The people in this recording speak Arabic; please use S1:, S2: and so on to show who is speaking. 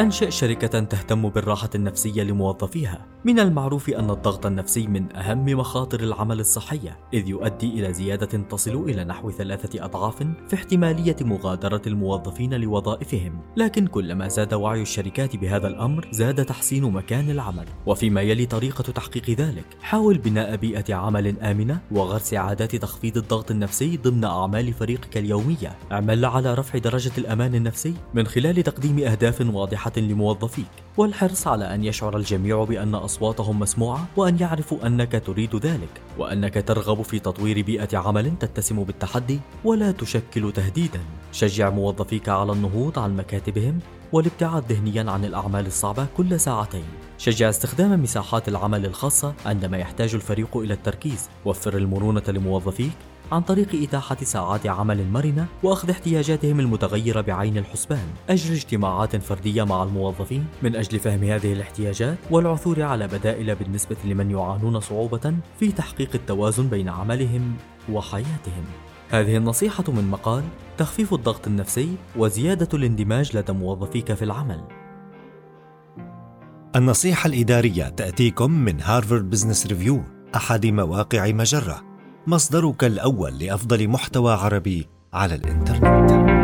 S1: أنشئ شركة تهتم بالراحة النفسية لموظفيها. من المعروف أن الضغط النفسي من أهم مخاطر العمل الصحية، إذ يؤدي إلى زيادة تصل إلى نحو ثلاثة أضعاف في احتمالية مغادرة الموظفين لوظائفهم. لكن كلما زاد وعي الشركات بهذا الأمر، زاد تحسين مكان العمل. وفيما يلي طريقة تحقيق ذلك، حاول بناء بيئة عمل آمنة وغرس عادات تخفيض الضغط النفسي ضمن أعمال فريقك اليومية. اعمل على رفع درجة الأمان النفسي من خلال تقديم أهداف واضحة لموظفيك والحرص على أن يشعر الجميع بأن أصواتهم مسموعة وأن يعرفوا أنك تريد ذلك وأنك ترغب في تطوير بيئة عمل تتسم بالتحدي ولا تشكل تهديدا. شجع موظفيك على النهوض عن مكاتبهم والابتعاد ذهنيا عن الأعمال الصعبة كل ساعتين. شجع استخدام مساحات العمل الخاصة عندما يحتاج الفريق إلى التركيز. وفر المرونة لموظفيك عن طريق إتاحة ساعات عمل مرنة وأخذ احتياجاتهم المتغيرة بعين الحسبان. أجري اجتماعات فردية مع الموظفين من أجل فهم هذه الاحتياجات والعثور على بدائل بالنسبة لمن يعانون صعوبة في تحقيق التوازن بين عملهم وحياتهم. هذه النصيحة من مقال تخفيف الضغط النفسي وزيادة الاندماج لدى موظفيك في العمل.
S2: النصيحة الإدارية تأتيكم من هارفارد بزنس ريفيو أحد مواقع مجرة. مصدرك الأول لأفضل محتوى عربي على الإنترنت.